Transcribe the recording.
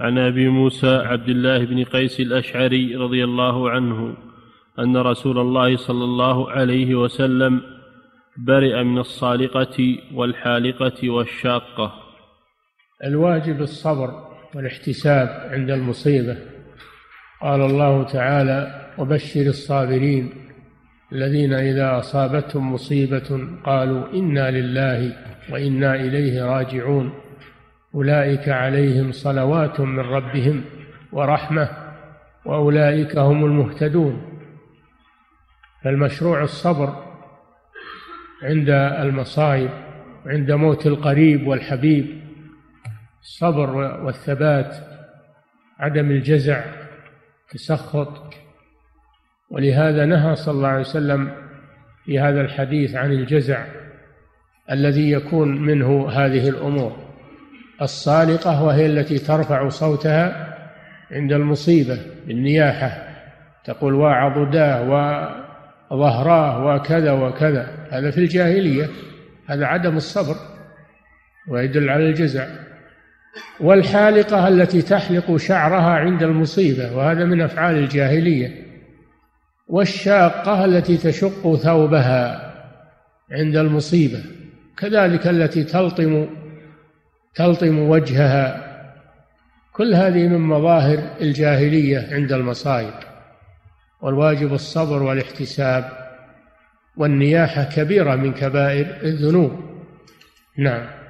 عن أبي موسى عبد الله بن قيس الأشعري رضي الله عنه أن رسول الله صلى الله عليه وسلم برئ من الصالقة والحالقة والشاقة. الواجب الصبر والاحتساب عند المصيبة. قال الله تعالى وبشر الصابرين الذين إذا أصابتهم مصيبة قالوا إنا لله وإنا إليه راجعون. أولئك عليهم صلوات من ربهم ورحمة وأولئك هم المهتدون. فالمشروع الصبر عند المصائب عند موت القريب والحبيب. الصبر والثبات عدم الجزع تسخط ولهذا نهى صلى الله عليه وسلم في هذا الحديث عن الجزع الذي يكون منه هذه الأمور. الصالقة وهي التي ترفع صوتها عند المصيبة بالنياحة. تقول وعضداه وظهراه وكذا وكذا. هذا في الجاهلية هذا عدم الصبر ويدل على الجزع. والحالقة التي تحلق شعرها عند المصيبة وهذا من أفعال الجاهلية. والشاقة التي تشق ثوبها عند المصيبة كذلك التي تلطم تلطم وجهها. كل هذه من مظاهر الجاهلية عند المصائب والواجب الصبر والاحتساب والنياحة كبيرة من كبائر الذنوب. نعم.